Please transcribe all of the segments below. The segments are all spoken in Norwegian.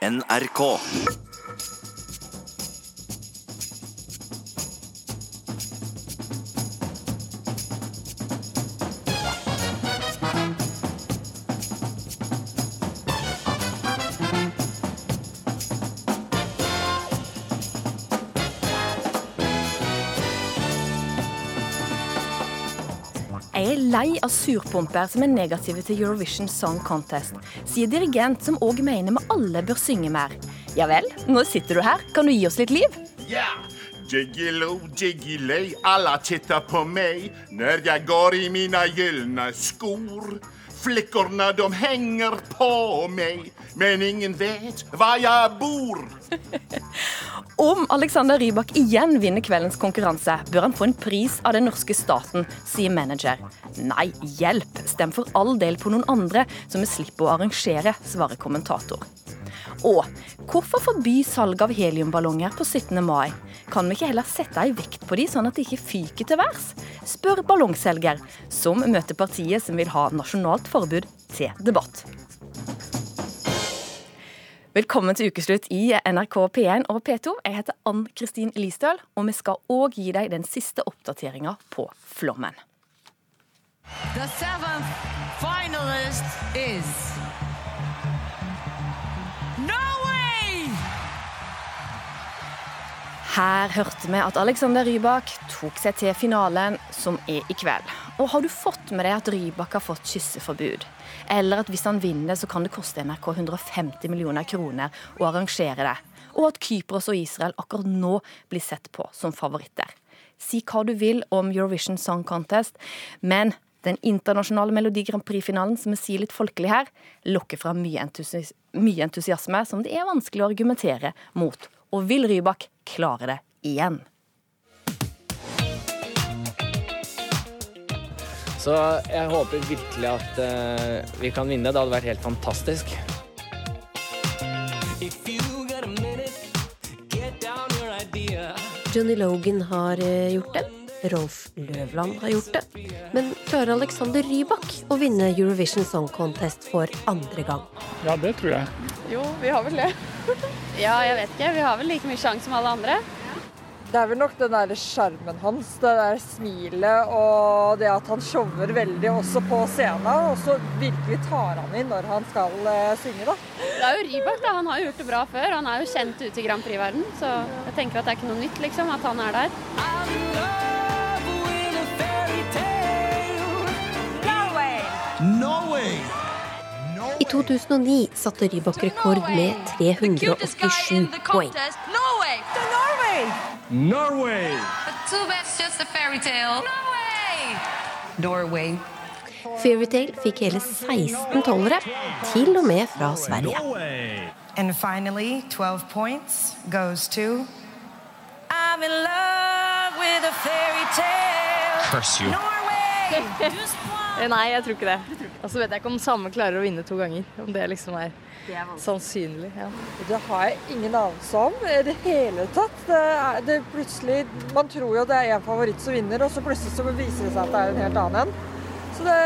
NRK. Lei av surpomper som er negative til Eurovision Song Contest, sier dirigent som òg mener vi alle bør synge mer. Ja vel, nå sitter du her, kan du gi oss litt liv? Ja! Jiggilo, jiggilei, alla tittar på meg når jeg går i mina gyllene skor. Flikkorna de henger på meg, men ingen vet hva jeg bor. Om Alexander Rybak igjen vinner kveldens konkurranse, bør han få en pris av den norske staten, sier manager. Nei, hjelp, stem for all del på noen andre, så vi slipper å arrangere, svarer kommentator. Og hvorfor forby salg av heliumballonger på 17. mai? Kan vi ikke heller sette ei vekt på de, sånn at de ikke fyker til værs? Spør ballongselger, som møter partiet som vil ha nasjonalt forbud, til debatt. Velkommen til ukeslutt i NRK P1 og P2. Jeg heter Ann Kristin Listøl, og vi skal òg gi deg den siste oppdateringa på flommen. The seventh finalist is Norway! Her hørte vi at Alexander Rybak tok seg til finalen, som er i kveld. Og har du fått med deg at Rybak har fått kysseforbud? Eller at hvis han vinner, så kan det koste NRK 150 millioner kroner å arrangere det? Og at Kypros og Israel akkurat nå blir sett på som favoritter? Si hva du vil om Eurovision Song Contest, men den internasjonale Melodi Grand Prix-finalen, som vi sier litt folkelig her, lokker fra mye, entusias mye entusiasme som det er vanskelig å argumentere mot. Og vil Rybak klare det igjen? Så jeg håper virkelig at uh, vi kan vinne. Det hadde vært helt fantastisk. Johnny Logan har eh, gjort det. Rolf Løvland har gjort det. Men klarer Alexander Rybak å vinne Eurovision Song Contest for andre gang? Ja, det tror jeg. Jo, vi har vel det. ja, jeg vet ikke. Vi har vel like mye sjanse som alle andre. Det er vel nok den der sjarmen hans, det der smilet og det at han shower veldig også på scenen. Og så virkelig tar han inn når han skal uh, synge, da. Det er jo Rybak, da. Han har jo gjort det bra før. Han er jo kjent ute i Grand Prix-verden, så jeg tenker at det er ikke noe nytt, liksom, at han er der. Norway! I 2009 satte Rybak rekord med 387 poeng. Norway! Norway. Fairytale fikk hele 16 tollere, til og med fra Sverige. And finally, 12 points goes to I'm in love with a fairy tale. Curse you. Norway! Nei, jeg tror ikke det. Og så vet jeg ikke om samme klarer å vinne to ganger. Om det liksom er sannsynlig. Ja. Det har jeg ingen anelse om i det hele tatt. Det er, det plutselig, man tror jo det er en favoritt som vinner, og så plutselig så viser det seg at det er en helt annen en. Så det,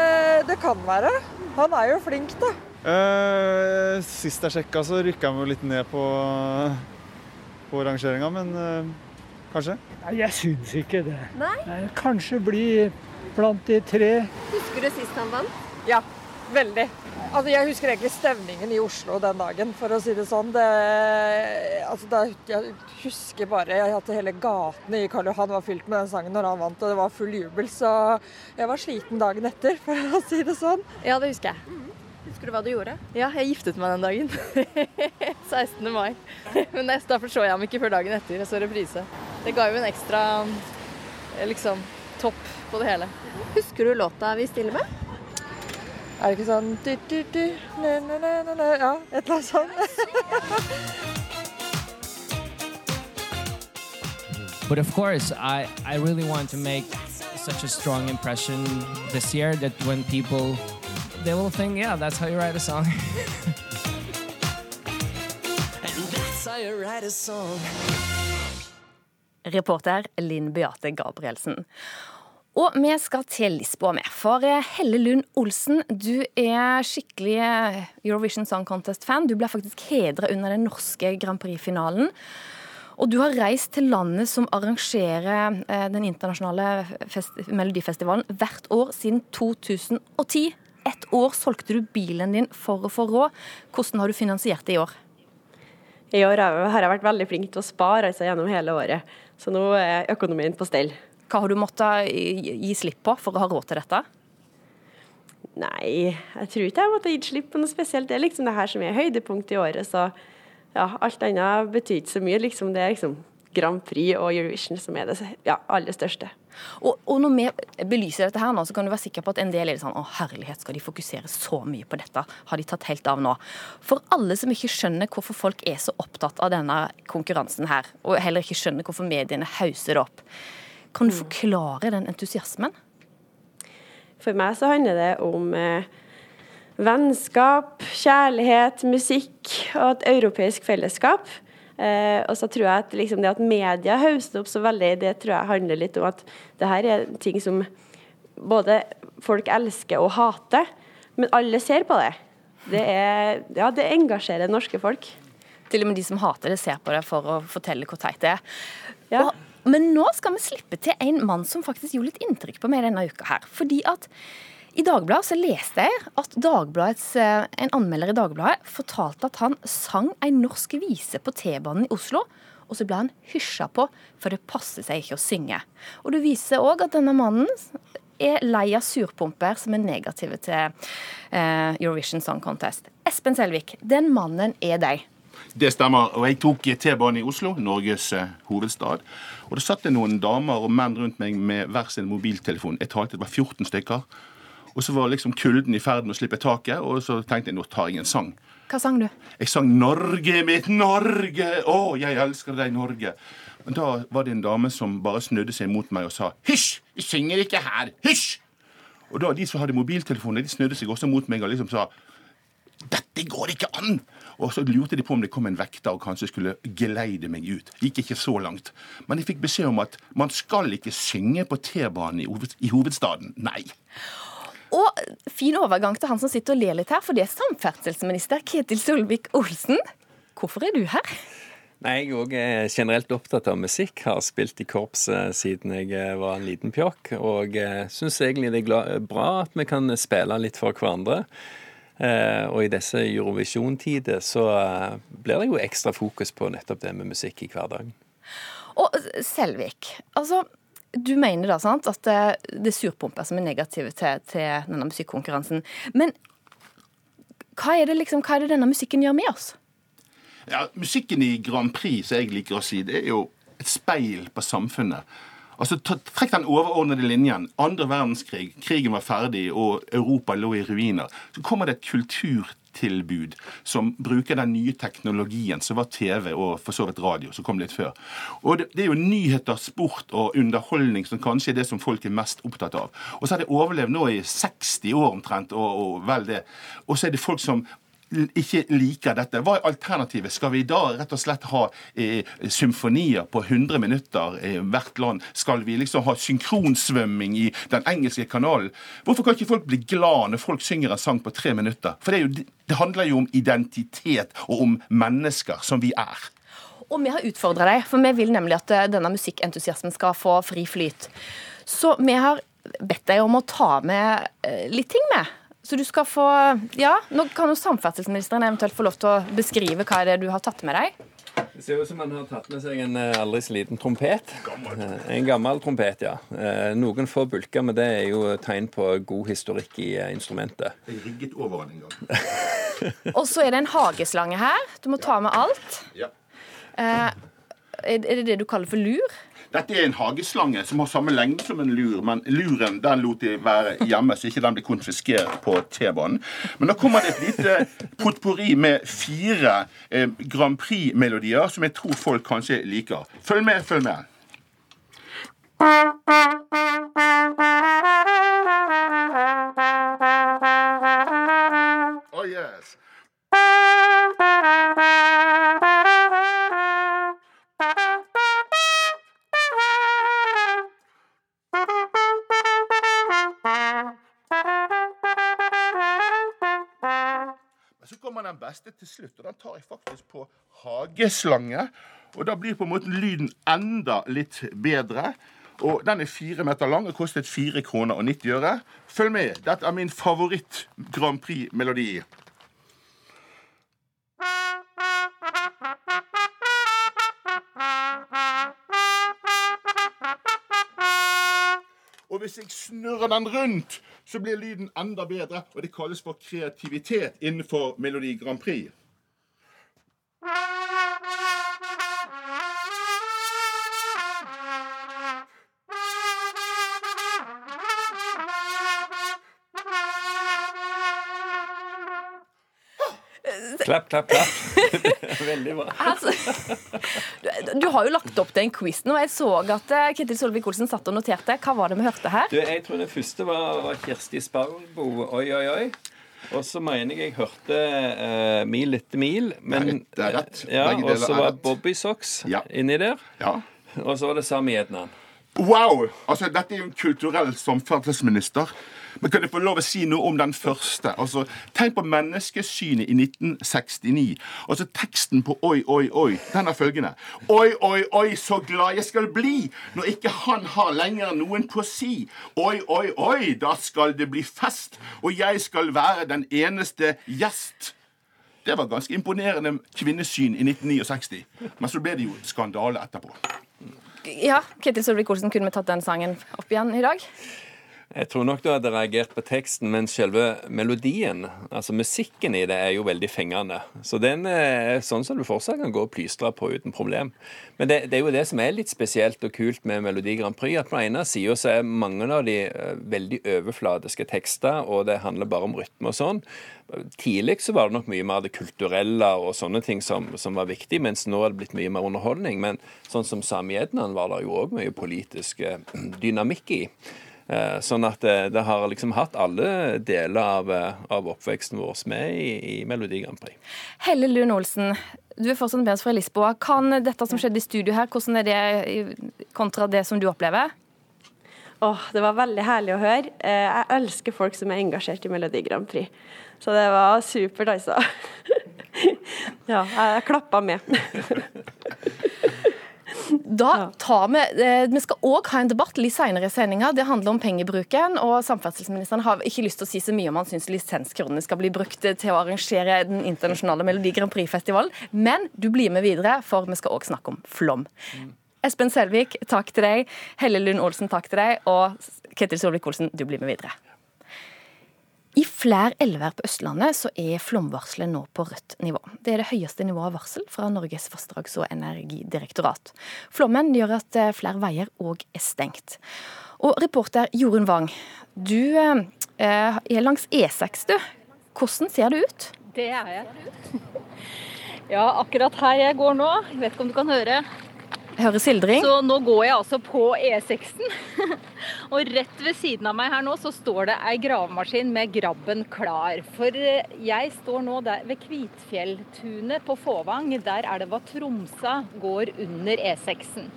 det kan være. Han er jo flink, da. Uh, sist jeg sjekka, så rykka han jo litt ned på, på rangeringa, men uh, kanskje? Nei, jeg syns ikke det. Nei? Kanskje bli blant de tre. Husker du sist han vant? Ja, veldig. Altså, jeg husker egentlig stevningen i Oslo den dagen, for å si det sånn. Det, altså, det, jeg husker bare at hele gatene i Karl Johan var fylt med den sangen når han vant, og det var full jubel. Så jeg var sliten dagen etter, for å si det sånn. ja, det husker jeg. Husker du hva du gjorde? Ja, jeg giftet meg den dagen. 16. mai. Men derfor så jeg ham ikke før dagen etter. Jeg så reprise. Det ga jo en ekstra liksom, topp på det hele. Husker du låta vi stiller med? Er det ikke sånn du, du, du, ne, ne, ne, ne, ne. Ja, et eller annet sånt. But of course, I, I really want to make such a strong impression this year that when people they will think, yeah, that's how you write a song. And that's how you write a song. Reporter Linn Beate Gabrielsen. Og vi skal til Lisboa med. For eh, Helle Lund Olsen, du er skikkelig eh, Eurovision Song Contest-fan. Du ble faktisk hedra under den norske Grand Prix-finalen. Og du har reist til landet som arrangerer eh, den internasjonale fest melodifestivalen hvert år siden 2010. Ett år solgte du bilen din for å få råd. Hvordan har du finansiert det i år? I år har jeg vært veldig flink til å spare altså, gjennom hele året, så nå er økonomien på stell. Hva har du måttet gi slipp på for å ha råd til dette? Nei, jeg tror ikke jeg måtte gitt slipp på noe spesielt. Det er liksom det her som er høydepunktet i året, så ja, alt annet betyr ikke så mye. Liksom, det er liksom Grand Prix og Eurovision som er det ja, aller største. Og, og, når vi belyser dette her nå, så kan du være sikker på at en del er sånn Å, herlighet, skal de fokusere så mye på dette? Har de tatt helt av nå? For alle som ikke skjønner hvorfor folk er så opptatt av denne konkurransen her, og heller ikke skjønner hvorfor mediene hauser det opp, kan du forklare den entusiasmen? For meg så handler det om eh, vennskap, kjærlighet, musikk og et europeisk fellesskap. Eh, og så tror jeg at liksom det at media hauster opp så veldig, det tror jeg handler litt om at det her er ting som både folk elsker og hater, men alle ser på det. Det, er, ja, det engasjerer norske folk. Til og med de som hater det, ser på det for å fortelle hvor teit det er. Ja. Og, men nå skal vi slippe til en mann som faktisk gjorde litt inntrykk på meg denne uka her. Fordi at i Dagbladet så leste jeg at eh, en anmelder i Dagbladet fortalte at han sang en norsk vise på T-banen i Oslo. Og så ble han hysja på, for det passer seg ikke å synge. Og det viser òg at denne mannen er lei av surpumper som er negative til eh, Eurovision Song Contest. Espen Selvik, den mannen er deg. Det stemmer. og Jeg tok T-banen i Oslo, Norges eh, hovedstad. Og Det satt det noen damer og menn rundt meg med hver sin mobiltelefon. Jeg talte det var 14 stykker. Og så var liksom kulden i ferd med å slippe taket, og så tenkte jeg nå tar jeg en sang. Hva sang du? Jeg sang 'Norge mitt Norge'. Å, jeg elsker deg, Norge. Men da var det en dame som bare snudde seg mot meg og sa 'hysj, vi synger ikke her'. Hysj! Og da de som hadde mobiltelefoner, de snudde seg også mot meg og liksom sa 'dette går ikke an'. Og så lurte de på om det kom en vekter og kanskje skulle geleide meg ut. Gikk ikke så langt. Men jeg fikk beskjed om at man skal ikke synge på T-banen i hovedstaden. Nei. Og fin overgang til han som sitter og ler litt her, for det er samferdselsminister Ketil Solvik-Olsen. Hvorfor er du her? Nei, Jeg òg er generelt opptatt av musikk. Har spilt i korps siden jeg eh, var en liten pjokk. Og eh, syns egentlig det er bra at vi kan spille litt for hverandre. Eh, og i disse Eurovisjon-tider så blir det jo ekstra fokus på nettopp det med musikk i hverdagen. Og Selvik, altså du mener da sant, at det er surpomper som er negative til, til denne musikkonkurransen. Men hva er, det liksom, hva er det denne musikken gjør med oss? Ja, Musikken i Grand Prix, som jeg liker å si, det er jo et speil på samfunnet. Altså, Trekk den overordnede linjen. Andre verdenskrig, krigen var ferdig og Europa lå i ruiner. Så kommer det et kulturtilbud som bruker den nye teknologien som var TV og for så vidt radio, som kom litt før. Og det, det er jo nyheter, sport og underholdning som kanskje er det som folk er mest opptatt av. Og så har det overlevd nå i 60 år omtrent, og, og vel det. Og så er det folk som ikke liker dette. Hva er alternativet? Skal vi da rett og slett ha eh, symfonier på 100 minutter eh, hvert land? Skal vi liksom ha synkronsvømming i den engelske kanalen? Hvorfor kan ikke folk bli glad når folk synger en sang på tre minutter? For det, jo, det handler jo om identitet og om mennesker som vi er. Og vi har utfordra deg, for vi vil nemlig at eh, denne musikkentusiasmen skal få fri flyt. Så vi har bedt deg om å ta med eh, litt ting med. Så du skal få Ja, nå kan jo samferdselsministeren eventuelt få lov til å beskrive hva er det du har tatt med deg. Det ser ut som han har tatt med seg en eh, aldri så liten trompet. Gammel. en gammel trompet, ja. Eh, noen få bulker, men det er jo tegn på god historikk i instrumentet. Jeg rigget over den en gang. Og så er det en hageslange her. Du må ta med alt. Ja. Er det det du kaller for lur? Dette er en hageslange som har samme lengde som en lur, men luren den lot de være hjemme, så ikke den blir konfiskert på T-banen. Men da kommer det et lite potpourri med fire eh, Grand Prix-melodier som jeg tror folk kanskje liker. Følg med, følg med. Oh yes. Den beste til slutt, og den tar jeg faktisk på hageslange. Og da blir på en måte lyden enda litt bedre. Og den er fire meter lang og kostet fire kroner og 90 øre. Følg med. Dette er min favoritt Grand Prix-melodi. Og hvis jeg snurrer den rundt, så blir lyden enda bedre. Og det kalles for kreativitet innenfor Melodi Grand Prix. Klapp, klapp, klapp. Veldig bra. Altså, du, du har jo lagt opp til en quiz nå. Jeg så at eh, Ketil Solvik-Olsen satt og noterte. Hva var det vi hørte her? Du, jeg tror den første var, var Kirsti Sparbo, oi, oi, oi. Og så mener jeg jeg hørte uh, Mil etter mil. Men, Det er rett. Ja, og så var. Bobby Socks Ja. inni der. Ja. Og så var det Sami Ednan. Wow! Altså, Dette er jo en kulturell samferdselsminister. Men kan jeg få lov å si noe om den første? Altså, Tenk på menneskesynet i 1969. Altså, Teksten på Oi, oi, oi, den er følgende. Oi, oi, oi, så glad jeg skal bli når ikke han har lenger noen på si. Oi, oi, oi, da skal det bli fest, og jeg skal være den eneste gjest. Det var ganske imponerende kvinnesyn i 1969. Men så ble det jo skandale etterpå. Ja, Ketil Solvik-Olsen, kunne vi tatt den sangen opp igjen i dag? Jeg tror nok du hadde reagert på teksten, men selve melodien, altså musikken i det, er jo veldig fengende. Så den er sånn som du fortsatt kan gå og plystre på uten problem. Men det, det er jo det som er litt spesielt og kult med Melodi Grand Prix, at på den ene sida så er mange av de eh, veldig overfladiske tekster, og det handler bare om rytme og sånn. Tidlig så var det nok mye mer det kulturelle og sånne ting som, som var viktig, mens nå er det blitt mye mer underholdning. Men sånn som Sami Ednan var det jo òg mye politisk eh, dynamikk i. Eh, Sånn at det, det har liksom hatt alle deler av, eh, av oppveksten vår med i, i Melodi Grand Prix. Helle Lund Olsen, du er fortsatt med oss fra Lisboa. Kan dette som skjedde i studio her, hvordan er det kontra det som du opplever? Åh, det var veldig herlig å høre. Eh, Jeg elsker folk som er engasjert i Melodi Grand Prix. Så det var supert, altså. Ja, jeg klappa med. Da tar Vi eh, vi skal òg ha en debatt litt senere i sendinga. Det handler om pengebruken. og Samferdselsministeren har ikke lyst til å si så mye om han syns lisenskronene skal bli brukt til å arrangere den internasjonale Melodi Grand Prix-festivalen. Men du blir med videre, for vi skal òg snakke om flom. Espen Selvik, takk til deg. Helle Lund Olsen, takk til deg. Og Ketil Solvik-Olsen, du blir med videre. I flere elver på Østlandet så er flomvarselet nå på rødt nivå. Det er det høyeste nivået av varsel fra Norges vassdrags- og energidirektorat. Flommen gjør at eh, flere veier òg er stengt. Og reporter Jorunn Wang, du eh, er langs E6, du. Hvordan ser det ut? Det er jeg. Ja, akkurat her jeg går nå, jeg vet ikke om du kan høre. Hører sildring. Så nå går jeg altså på E6-en. Og rett ved siden av meg her nå så står det ei gravemaskin med grabben klar. For eh, jeg står nå der ved Kvitfjelltunet på Fåvang. Der er det hva Tromsa går under E6-en.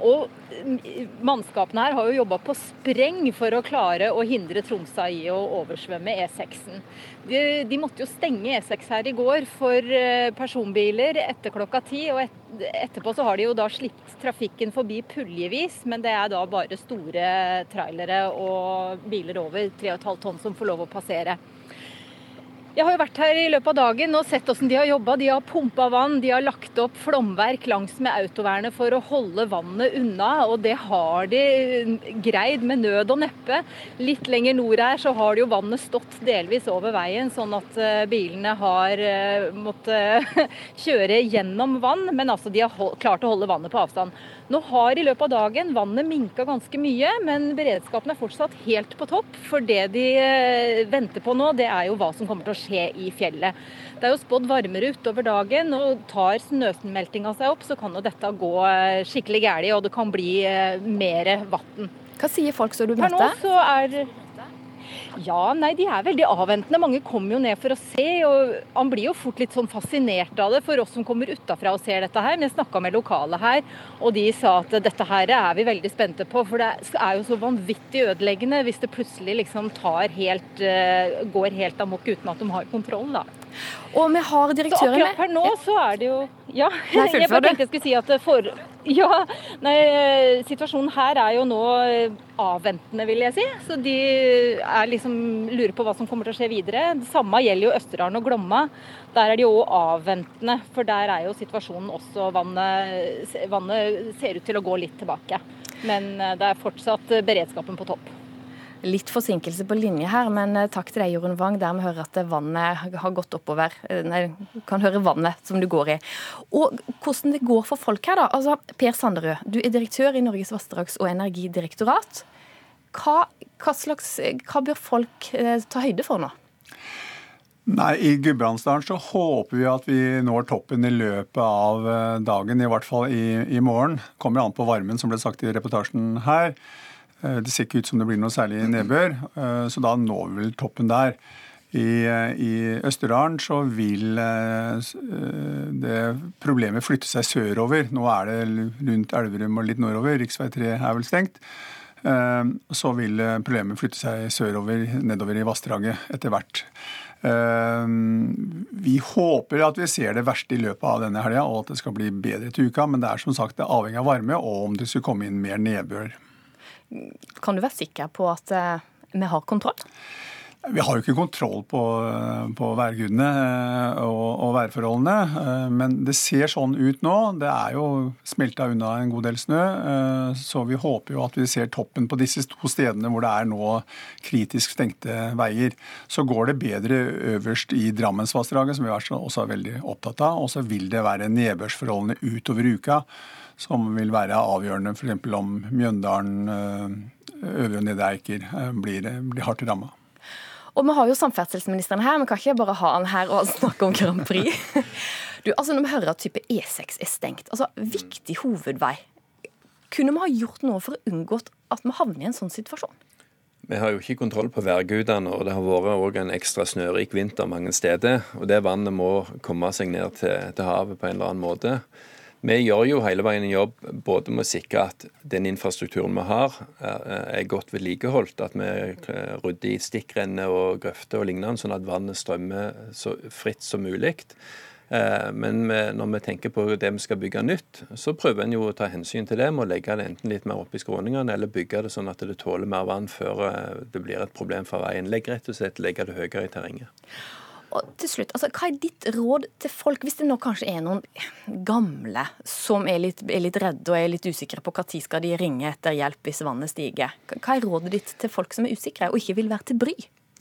Og mm, mannskapene her har jo jobba på spreng for å klare å hindre Tromsø i å oversvømme E6-en. De, de måtte jo stenge E6 her i går for eh, personbiler etter klokka ti. Og et, etterpå så har de jo da slitt trafikken forbi puljevis, men det er da bare store trailere og biler over 3,5 tonn som får lov å passere. Jeg har jo vært her i løpet av dagen og sett hvordan de har jobba. De har pumpa vann, de har lagt opp flomverk langs med autovernet for å holde vannet unna, og det har de greid med nød og neppe. Litt lenger nord her så har jo vannet stått delvis over veien, sånn at eh, bilene har eh, måttet kjøre gjennom vann, men altså de har klart å holde vannet på avstand. Nå har i løpet av dagen vannet minka ganske mye, men beredskapen er fortsatt helt på topp. For det de eh, venter på nå, det er jo hva som kommer til å skje i fjellet. Det er jo spådd varmere utover dagen, og tar snøsmeltinga seg opp, så kan jo dette gå eh, skikkelig galt, og det kan bli eh, mer vann. Hva sier folk som du møter? Per nå så er ja, nei, de er veldig avventende. Mange kommer jo ned for å se. og Han blir jo fort litt sånn fascinert av det for oss som kommer utafra og ser dette her. Men jeg snakka med lokale her, og de sa at dette her er vi veldig spente på. For det er jo så vanvittig ødeleggende hvis det plutselig liksom tar helt, eh, går helt amok uten at de har kontroll, da. Og vi har Så direktøren akkurat her per nå så er det jo Ja, Nei, jeg bare tenkte jeg skulle si at for Ja, nei, situasjonen her er jo nå eh, avventende, vil jeg si. Så de er liksom lurer på hva som kommer til å skje videre. Det samme gjelder jo Østerdalen og Glomma. Der er de jo avventende, for der er jo situasjonen også vannet, vannet ser ut til å gå litt tilbake. Men eh, det er fortsatt beredskapen på topp. Litt forsinkelse på linje her, men eh, takk til deg, Jorunn Wang, der vi hører at vannet har gått oppover. Eh, Nei, kan høre vannet som du går i. Og hvordan det går for folk her, da. Altså, Per Sanderød, du er direktør i Norges vassdrags- og energidirektorat. Hva, hva, slags, hva bør folk eh, ta høyde for nå? Nei, I Gudbrandsdalen så håper vi at vi når toppen i løpet av eh, dagen, i hvert fall i, i morgen. Kommer an på varmen, som ble sagt i reportasjen her. Eh, Det ser ikke ut som det blir noe særlig nedbør, eh, så da når vi vel toppen der. I, eh, I Østerdalen så vil det problemet flytte seg sørover. Nå er det rundt Elverum og litt nordover. Rv. 3 er vel stengt. Så vil problemet flytte seg sørover, nedover i vassdraget etter hvert. Vi håper at vi ser det verste i løpet av denne helga, og at det skal bli bedre til uka. Men det er som sagt avhengig av varme, og om det skulle komme inn mer nedbør. Kan du være sikker på at eh, vi har kontroll? Vi har jo ikke kontroll på, på værgudene eh, og, og værforholdene, eh, men det ser sånn ut nå. Det er jo smelta unna en god del snø, eh, så vi håper jo at vi ser toppen på disse to stedene hvor det er nå kritisk stengte veier. Så går det bedre øverst i Drammensvassdraget, som vi også er veldig opptatt av. Og så vil det være nedbørsforholdene utover uka som vil være avgjørende, f.eks. om Mjøndalen, eh, Øvre og Nedre Eiker eh, blir, blir hardt ramma. Og vi har jo samferdselsministeren her, vi kan ikke bare ha han her og snakke om Grand Prix. Du, altså Når vi hører at type E6 er stengt, altså viktig hovedvei, kunne vi ha gjort noe for å unngå at vi havner i en sånn situasjon? Vi har jo ikke kontroll på værgudene, og det har vært også en ekstra snørik vinter mange steder. Og det vannet må komme seg ned til, til havet på en eller annen måte. Vi gjør jo hele veien en jobb både med å sikre at den infrastrukturen vi har, er, er godt vedlikeholdt. At vi eh, rydder i stikkrenner og grøfter og lignende, sånn at vannet strømmer så fritt som mulig. Eh, Men når vi tenker på det vi skal bygge nytt, så prøver en jo å ta hensyn til det med å legge det enten litt mer opp i skråningene, eller bygge det sånn at det tåler mer vann før eh, det blir et problem for veien. Legg rett og slett legge det høyere i terrenget. Og til slutt, altså, Hva er ditt råd til folk, hvis det nå kanskje er noen gamle som er litt, er litt redde og er litt usikre på når skal de ringe etter hjelp hvis vannet stiger? Hva er rådet ditt til folk som er usikre og ikke vil være til bry?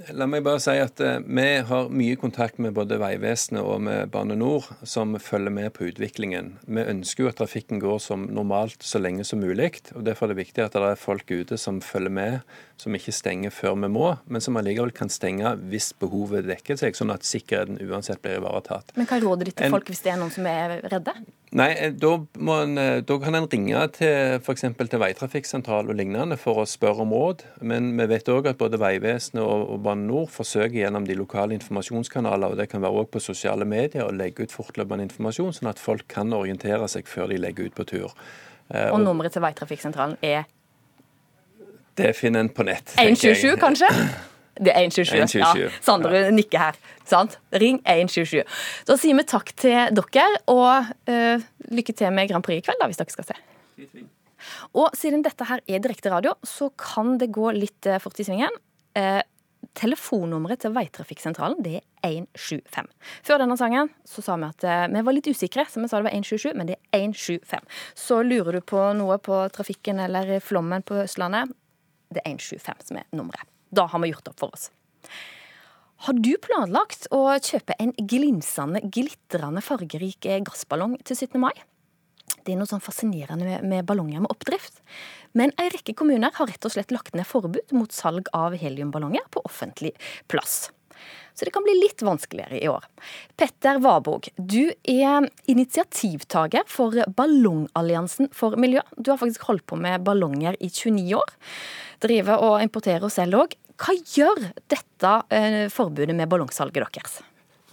La meg bare si at eh, vi har mye kontakt med både Vegvesenet og med Bane NOR, som følger med på utviklingen. Vi ønsker jo at trafikken går som normalt så lenge som mulig. og Derfor er det viktig at det er folk ute som følger med, som ikke stenger før vi må, men som allikevel kan stenge hvis behovet dekker seg, sånn at sikkerheten uansett blir ivaretatt. Men hva råder de til folk hvis det er noen som er redde? Nei, eh, da, en, eh, da kan en ringe til f.eks. til veitrafikksentral og lignende for å spørre om råd. Men vi vet òg at både Vegvesenet og, og Bane NOR forsøker gjennom de lokale informasjonskanaler, og det kan være også på sosiale medier, å legge ut fortløpende informasjon, sånn at folk kan orientere seg før de legger ut på tur. Og, Og nummeret til veitrafikksentralen er Det finner en på nett. tenker jeg. 127, kanskje? Det er 127. 127. Ja, Sandre nikker her. Sant? Ring 127. Da sier vi takk til dere, og uh, lykke til med Grand Prix i kveld, da, hvis dere skal se. Og siden dette her er direkte radio, så kan det gå litt eh, fort i svingen. Uh, telefonnummeret til veitrafikksentralen det er 175. Før denne sangen så sa vi at vi var litt usikre, så vi sa det var 177, men det er 175. Så lurer du på noe på trafikken eller flommen på Østlandet, det er 175 som er nummeret. Da har vi gjort opp for oss. Har du planlagt å kjøpe en glinsende, glitrende fargerik eh, gassballong til 17. mai? Det er noe sånn fascinerende med, ballonger med oppdrift. Men en rekke kommuner har rett og slett lagt ned forbud mot salg av heliumballonger på offentlig plass. Så det kan bli litt vanskeligere i år. Petter Warburg, du er initiativtaker for Ballongalliansen for miljø. Du har faktisk holdt på med ballonger i 29 år. Driver og importerer selv òg. Hva gjør dette eh, forbudet med ballongsalget deres?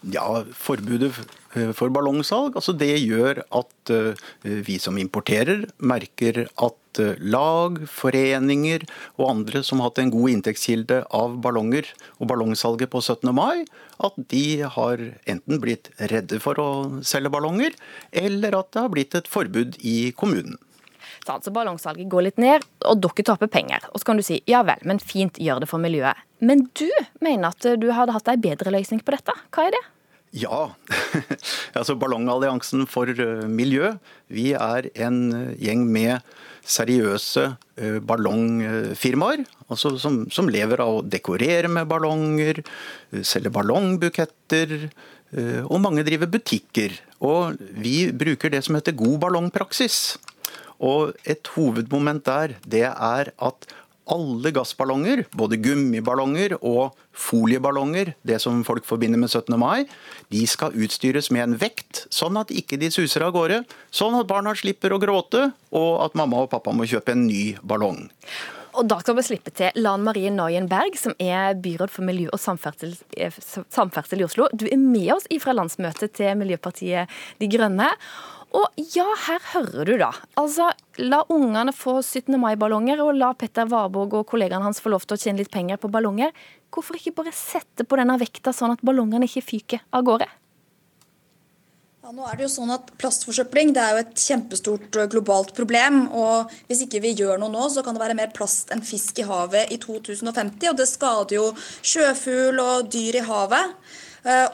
Ja, Forbudet eh, for ballongsalg altså det gjør at eh, vi som importerer, merker at eh, lag, foreninger og andre som har hatt en god inntektskilde av ballonger og ballongsalget på 17. mai, at de har enten blitt redde for å selge ballonger, eller at det har blitt et forbud i kommunen. Så altså ballongsalget går litt ned, og dere taper penger. Og så kan du si ja vel, men fint, gjør det for miljøet. Men du mener at du hadde hatt en bedre løsning på dette. Hva er det? Ja. altså Ballongalliansen for eh, miljø. Vi er en eh, gjeng med seriøse eh, ballongfirmaer. Altså som, som lever av å dekorere med ballonger, selge ballongbuketter. Og mange driver butikker. Og vi bruker det som heter god ballongpraksis. Og et hovedmoment der, det er at alle gassballonger, både gummiballonger og folieballonger, det som folk forbinder med 17. mai, de skal utstyres med en vekt, sånn at ikke de suser av gårde. Sånn at barna slipper å gråte, og at mamma og pappa må kjøpe en ny ballong. Og da skal vi slippe til Lan Marie Noyen Berg, som er byråd for miljø og samferdsel, eh, samferdsel i Oslo. Du er med oss fra landsmøtet til Miljøpartiet De Grønne. Og ja, her hører du da. Altså, La ungene få 17. mai-ballonger, og la Petter Warborg og kollegaene hans få lov til å tjene litt penger på ballonger. Hvorfor ikke bare sette på denne vekta, sånn at ballongene ikke fyker av gårde? Ja, nå er det jo sånn at Plastforsøpling det er jo et kjempestort globalt problem. og Hvis ikke vi gjør noe nå, så kan det være mer plast enn fisk i havet i 2050. og Det skader jo sjøfugl og dyr i havet.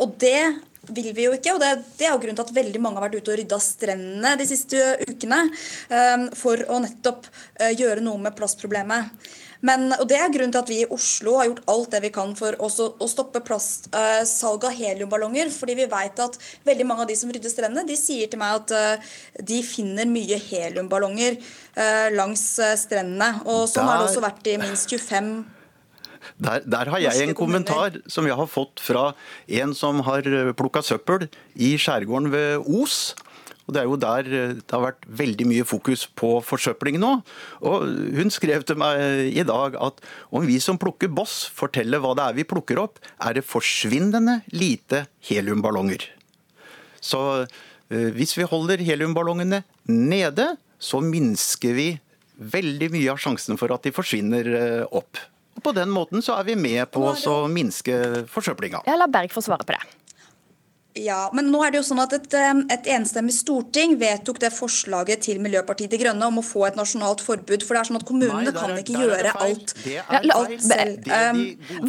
Og det vil vi jo ikke. og Det, det er jo grunnen til at veldig mange har vært ute og rydda strendene de siste ukene um, for å nettopp uh, gjøre noe med plastproblemet. Men, og Det er grunnen til at vi i Oslo har gjort alt det vi kan for også, å stoppe plastsalg uh, salg av heliumballonger. fordi vi vet at veldig mange av de som rydder strendene, de sier til meg at uh, de finner mye heliumballonger uh, langs strendene. Og Sånn har det også vært i minst 25 der, der, har jeg en kommentar som jeg har fått fra en som har plukka søppel i skjærgården ved Os. Og Det er jo der det har vært veldig mye fokus på forsøpling nå. Og Hun skrev til meg i dag at om vi som plukker boss forteller hva det er vi plukker opp, er det forsvinnende lite heliumballonger. Så hvis vi holder heliumballongene nede, så minsker vi veldig mye av sjansen for at de forsvinner opp. På den måten så er vi med på å minske forsøplinga. Jeg lar Berg få svare på det. Ja, men nå er det jo sånn at Et, et enstemmig storting vedtok det forslaget til Miljøpartiet De Grønne om å få et nasjonalt forbud. For det er sånn at Kommunene Nei, kan ikke gjøre alt, alt selv.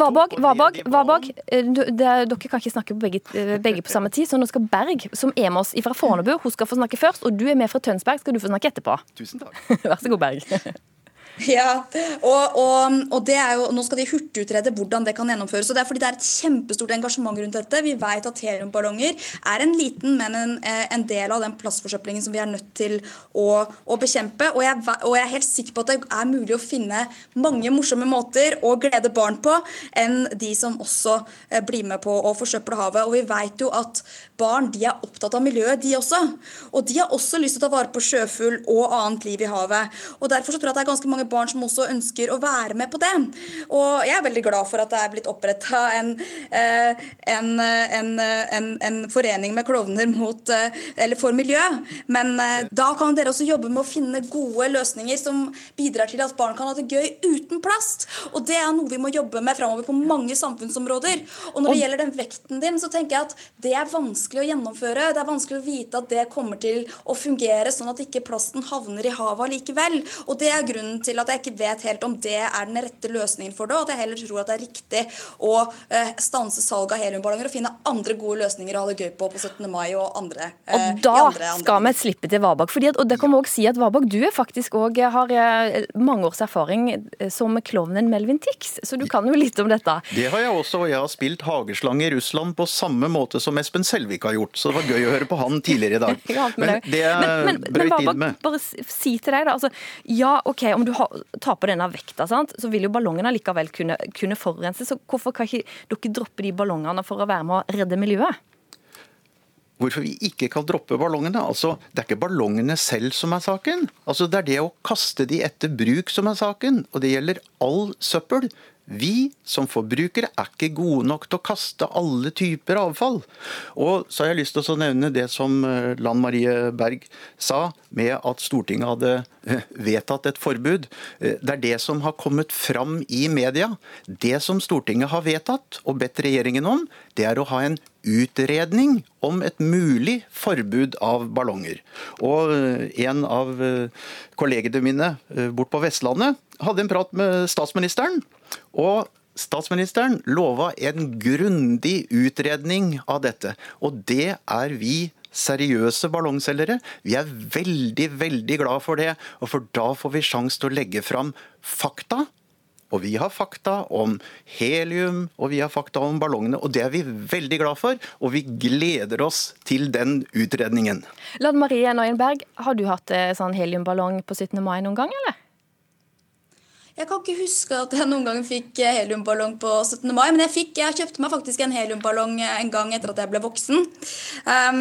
Varborg, Varborg, Varborg dere kan ikke snakke på begge, begge, på samme tid. Så nå skal Berg, som er med oss fra Fornebu, hun skal få snakke først. Og du er med fra Tønsberg, skal du få snakke etterpå. Tusen takk. Vær så god, Berg. Ja, og, og, og, det er jo, nå skal de hurtigutrede hvordan det kan gjennomføres. og Det er fordi det er et kjempestort engasjement rundt dette. Vi vet at heliumballonger er en liten, men en, en, del av den plastforsøplingen som vi er nødt til å, å bekjempe. Og jeg, og jeg, er helt sikker på at det er mulig å finne mange morsomme måter å glede barn på enn de som også eh, blir med på å forsøple havet. Og vi vet jo at barn de er opptatt av miljøet, de også. Og de har også lyst til å ta vare på sjøfugl og annet liv i havet. Og Derfor så tror jeg at det er ganske mange barn som også ønsker å være med på det. Og jeg er veldig glad for at det er blitt oppretta en, eh, en, en, en, forening med klovner mot, eller for miljø. Men eh, da kan dere også jobbe med å finne gode løsninger som bidrar til at barn kan ha det gøy uten plast. Og det er noe vi må jobbe med framover på mange samfunnsområder. Og når det gjelder den vekten din, så tenker jeg at det er vanskelig å gjennomføre. Det er vanskelig å vite at det kommer til å fungere sånn at ikke plasten havner i havet likevel. Og det er grunnen til til at jeg ikke vet helt om det er den rette løsningen for det, og at jeg heller tror at det er riktig å eh, stanse salg av heliumballonger og finne andre gode løsninger å ha det gøy på på 17. mai og andre. Eh, og da andre, andre. skal vi slippe til Vabak. Fordi at, og det kan vi også si at Vabak, du er faktisk òg har eh, mange års erfaring som klovnen Melvin Tix, så du kan jo litt om dette. Det har jeg også, og jeg har spilt hageslange i Russland på samme måte som Espen Selvik har gjort, så det var gøy å høre på han tidligere i dag. Men det jeg brøyt inn med Bare si til deg, da. Altså, ja, OK, om du har ta på denne vekta, sant? så vil jo ballongene likevel kunne, kunne forurense. Så hvorfor kan ikke dere droppe de ballongene for å være med å redde miljøet? Hvorfor vi ikke kan droppe ballongene? Altså, Det er ikke ballongene selv som er saken. Altså, Det er det å kaste de etter bruk som er saken. Og det gjelder all søppel. Vi som forbrukere er ikke gode nok til å kaste alle typer avfall. Og så har jeg lyst til å nevne det som eh, Lan Marie Berg sa, med at Stortinget hadde eh, vedtatt et forbud. Eh, Det er det som har kommet fram i media. Det som Stortinget har vedtatt og bedt regjeringen om, det er å ha en utredning om et mulig forbud av ballonger. Og en av kollegene mine bort på Vestlandet hadde en prat med statsministeren. Og statsministeren lova en grundig utredning av dette. Og det er vi seriøse ballongselgere. Vi er veldig, veldig glad for det. Og for da får vi sjanse til å legge fram fakta. Og vi har fakta om helium, og vi har fakta om ballongene. Og det er vi veldig glad for, og vi gleder oss til den utredningen. Lan Marie Nøyenberg, har du hatt eh, sånn heliumballong på 17. mai noen gang, eller? Jeg kan ikke huske at jeg noen gang fikk eh, heliumballong på 17. mai, men jeg, fikk, jeg kjøpte meg faktisk en heliumballong eh, en gang etter at jeg ble voksen. Um,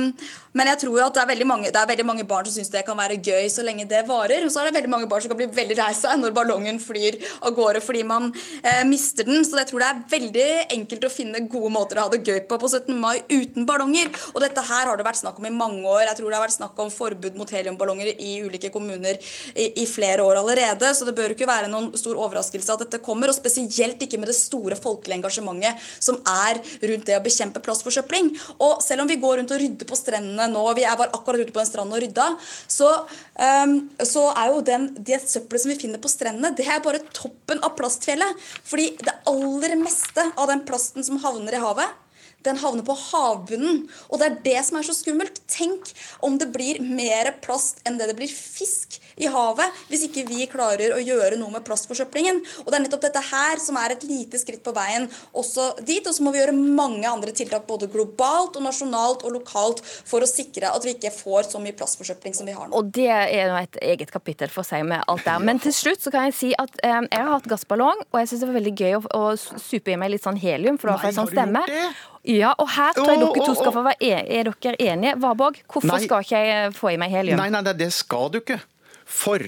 men jeg tror jo at det er veldig mange, er veldig mange barn som syns det kan være gøy så lenge det varer. Og så er det veldig mange barn som kan bli veldig lei seg når ballongen flyr av gårde fordi man eh, mister den. Så jeg tror det er veldig enkelt å finne gode måter å ha det gøy på på 17. mai uten ballonger. Og dette her har det vært snakk om i mange år. Jeg tror det har vært snakk om forbud mot heliumballonger i ulike kommuner i, i flere år allerede. Så det bør ikke være noen stor overraskelse at dette kommer, og spesielt ikke med det store folkelige engasjementet som er rundt det å bekjempe plastforsøpling. Og selv om vi går rundt og rydder på strendene nå, vi er bare akkurat ute på en strand og rydda, så, um, så er jo den, det søppelet som vi finner på strendene, det er bare toppen av plastfjellet. Fordi det aller meste av den plasten som havner i havet, den havner på havbunnen. Og det er det som er så skummelt. Tenk om det blir mer plast enn det det blir fisk i havet, hvis ikke vi klarer å gjøre noe med plastforsøplingen. Og det er nettopp dette her som er et lite skritt på veien også dit. Og så må vi gjøre mange andre tiltak både globalt og nasjonalt og lokalt for å sikre at vi ikke får så mye plastforsøpling som vi har nå. Og det er nå et eget kapittel for seg med alt der. Men til slutt så kan jeg si at eh, jeg har hatt gassballong, og jeg syns det var veldig gøy å, å supe i meg litt sånn helium, for da får jeg sånn stemme. Ja, og her tror jeg dere to skal få være enige. Er dere enige? Varborg, hvorfor Nei. skal ikke jeg få i meg helium? Nei, nei, nei, det skal du ikke. For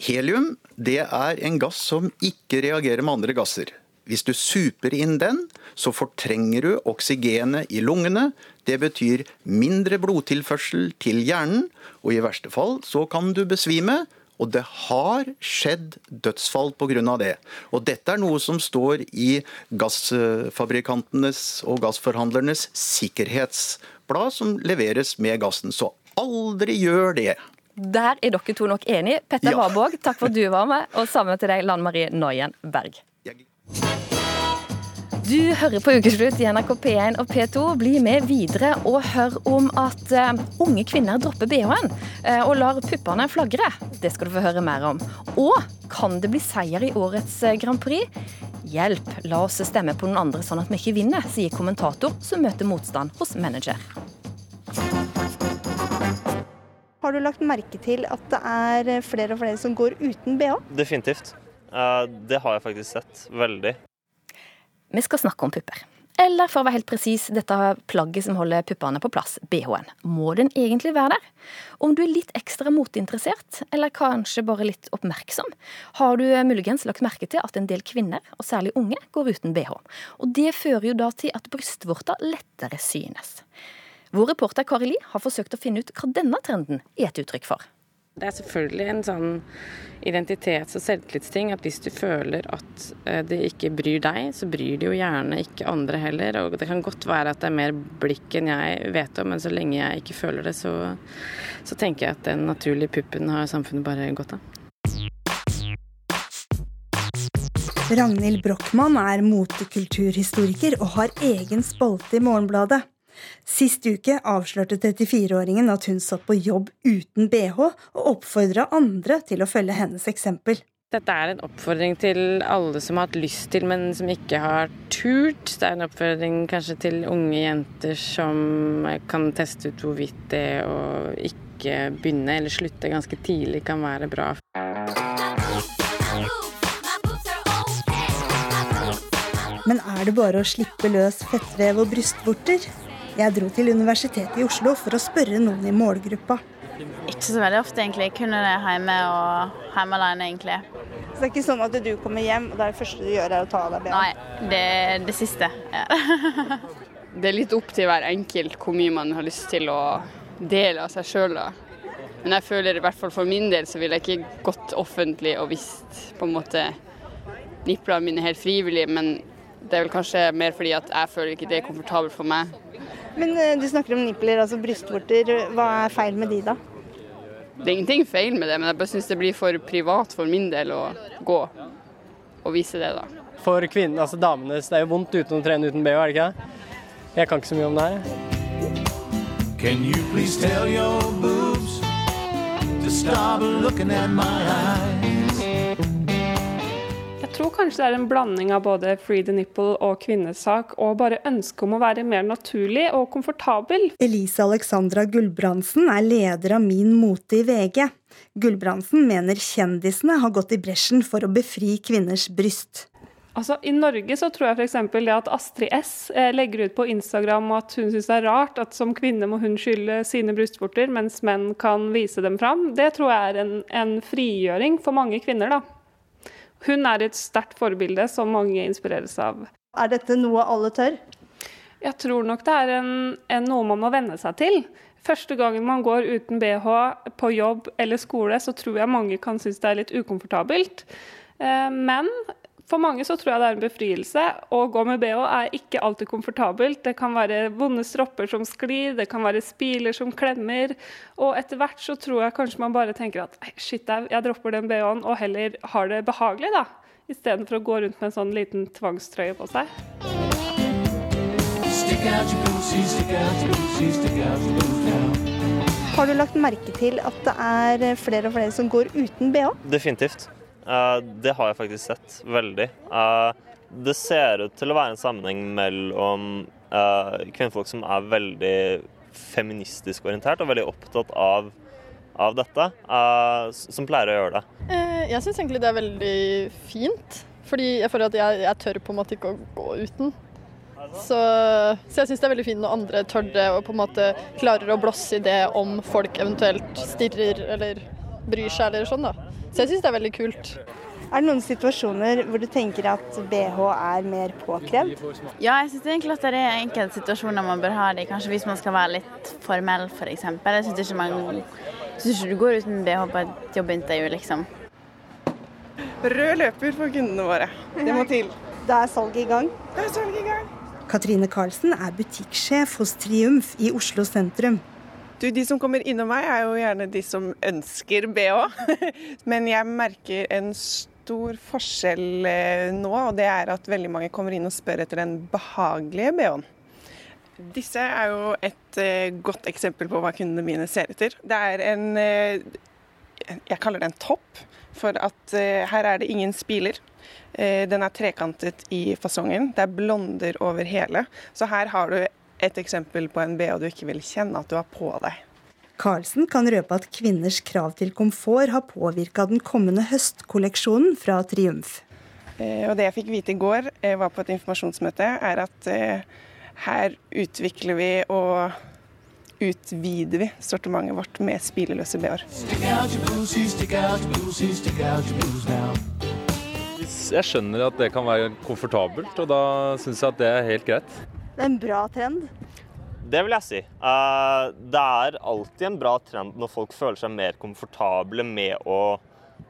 helium det er en gass som ikke reagerer med andre gasser. Hvis du super inn den, så fortrenger du oksygenet i lungene. Det betyr mindre blodtilførsel til hjernen, og i verste fall så kan du besvime. Og det har skjedd dødsfall pga. det. Og dette er noe som står i gassfabrikantenes og gassforhandlernes sikkerhetsblad, som leveres med gassen. Så aldri gjør det. Der er dere to nok enige. Petter Ja. Warborg, takk for at du var med, og sammen til deg, Lann Marie Noyen Berg. Du hører på Ukeslutt i NRK P1 og P2. Bli med videre og hør om at eh, unge kvinner dropper BH-en eh, og lar puppene flagre. Det skal du få høre mer om. Og kan det bli seier i årets eh, Grand Prix? Hjelp, la oss stemme på noen andre sånn at vi ikke vinner, sier kommentator som møter motstand hos manager. Har du lagt merke til at det er flere og flere som går uten bh? Definitivt. Eh, Det har jeg faktisk sett. Veldig. Vi skal snakke om pupper. Eller for å være helt presis, dette plagget som holder puppene på plass, BH-en. Må den egentlig være der? Om du er litt ekstra moteinteressert, eller kanskje bare litt oppmerksom, har du muligens lagt merke til at en del kvinner, og særlig unge, går uten BH. Og det fører jo da til at brystvorta lettere synes. Vår reporter Kari Li har forsøkt å finne ut hva denne trenden er et uttrykk for. Det er selvfølgelig en sånn identitets- og selvtillitsting at hvis du føler at eh, det ikke bryr deg, så bryr det jo gjerne ikke andre heller. Og det kan godt være at det er mer blikk enn jeg vet om, men så lenge jeg ikke føler det, så, så tenker jeg at den naturlige puppen har samfunnet bare godt av. Ragnhild Brochmann er motekulturhistoriker og har egen spalte i Morgenbladet. Sist uke avslørte 34-åringen at hun satt på jobb uten bh, og oppfordra andre til å følge hennes eksempel. Dette er en oppfordring til alle som har hatt lyst til, men som ikke har turt. Det er en oppfordring kanskje til unge jenter som kan teste ut hvorvidt det å ikke begynne eller slutte ganske tidlig kan være bra. Men er det bare å slippe løs fettvev og brystvorter? Jeg dro til Universitetet i Oslo for å spørre noen i målgruppa. Ikke så veldig ofte, egentlig. Kun når jeg er hjemme og hjemme alene, egentlig. Så det er ikke sånn at du kommer hjem, og det er det første du gjør er å ta av deg BH? Nei, det er det siste. Ja. det er litt opp til hver enkelt hvor mye man har lyst til å dele av seg sjøl. Men jeg føler i hvert fall for min del så ville jeg ikke gått offentlig og visst på en måte nipplene mine helt frivillig, men det er vel kanskje mer fordi at jeg føler ikke det er komfortabelt for meg. Men eh, du snakker om nipler, altså brystvorter. Hva er feil med de, da? Det er ingenting feil med det, men jeg bare syns det blir for privat for min del å gå og vise det, da. For kvinnene, altså damene, det er jo vondt uten å trene uten BH, er det ikke det? Jeg kan ikke så mye om det her. Can you please tell your boobs to stop looking at my eyes? Tror kanskje det er en blanding av både Free the Nipple og kvinnesak, og bare ønske om å være mer naturlig og komfortabel. Elise Alexandra Gulbrandsen er leder av Min mote i VG. Gulbrandsen mener kjendisene har gått i bresjen for å befri kvinners bryst. Altså, I Norge så tror jeg f.eks. det at Astrid S eh, legger ut på Instagram at hun syns det er rart at som kvinne må hun skylle sine brystvorter, mens menn kan vise dem fram. Det tror jeg er en, en frigjøring for mange kvinner. da. Hun er et sterkt forbilde som mange inspireres av. Er dette noe alle tør? Jeg tror nok det er en, en noe man må venne seg til. Første gangen man går uten bh på jobb eller skole, så tror jeg mange kan synes det er litt ukomfortabelt. Eh, Men for mange så tror jeg det er en befrielse. Å gå med bh er ikke alltid komfortabelt. Det kan være vonde stropper som sklir, det kan være spiler som klemmer. Og etter hvert så tror jeg kanskje man bare tenker at shit, jeg dropper den bh-en og heller har det behagelig, da. Istedenfor å gå rundt med en sånn liten tvangstrøye på seg. Har du lagt merke til at det er flere og flere som går uten bh? Definitivt. Eh, det har jeg faktisk sett veldig. Eh, det ser ut til å være en sammenheng mellom eh, kvinnfolk som er veldig feministisk orientert og veldig opptatt av, av dette, som pleier å gjøre det. Jeg syns egentlig det er veldig fint. Fordi jeg føler at jeg, jeg tør på en måte ikke å gå uten. Så, så jeg syns det er veldig fint når andre tør det og på en måte klarer å blåse i det om folk eventuelt stirrer eller bryr seg eller sånn, da. Så jeg syns det er veldig kult. Er det noen situasjoner hvor du tenker at bh er mer påkrevd? Ja, jeg syns egentlig at det er enkelte situasjoner man bør ha det i. Kanskje hvis man skal være litt formell, f.eks. Jeg syns ikke, man- synes ikke du går uten bh på et jobbintervju, liksom. Rød løper for kundene våre. Det må til. Da er salget i gang? Da er salget i gang. Katrine Karlsen er butikksjef hos Triumf i Oslo sentrum. Du, de som kommer innom meg, er jo gjerne de som ønsker BH. Men jeg merker en stor forskjell eh, nå, og det er at veldig mange kommer inn og spør etter den behagelige BH-en. Disse er jo et eh, godt eksempel på hva kundene mine ser etter. Det er en eh, Jeg kaller det en topp, for at her er det ingen spiler. Den er trekantet i fasongen. Det er blonder over hele. Så her har du et eksempel på en BH du ikke vil kjenne at du har på deg. Karlsen kan røpe at kvinners krav til komfort har påvirka den kommende høstkolleksjonen fra Triumf. Eh, Og det jeg fikk vite i går, eh, var på et informasjonsmøte, er at eh, her utvikler vi og utvider vi sortimentet vårt med spileløse BH-er. Jeg skjønner at det kan være komfortabelt, og da syns jeg at det er helt greit. Det er en bra trend. Det vil jeg si. Eh, det er alltid en bra trend når folk føler seg mer komfortable med å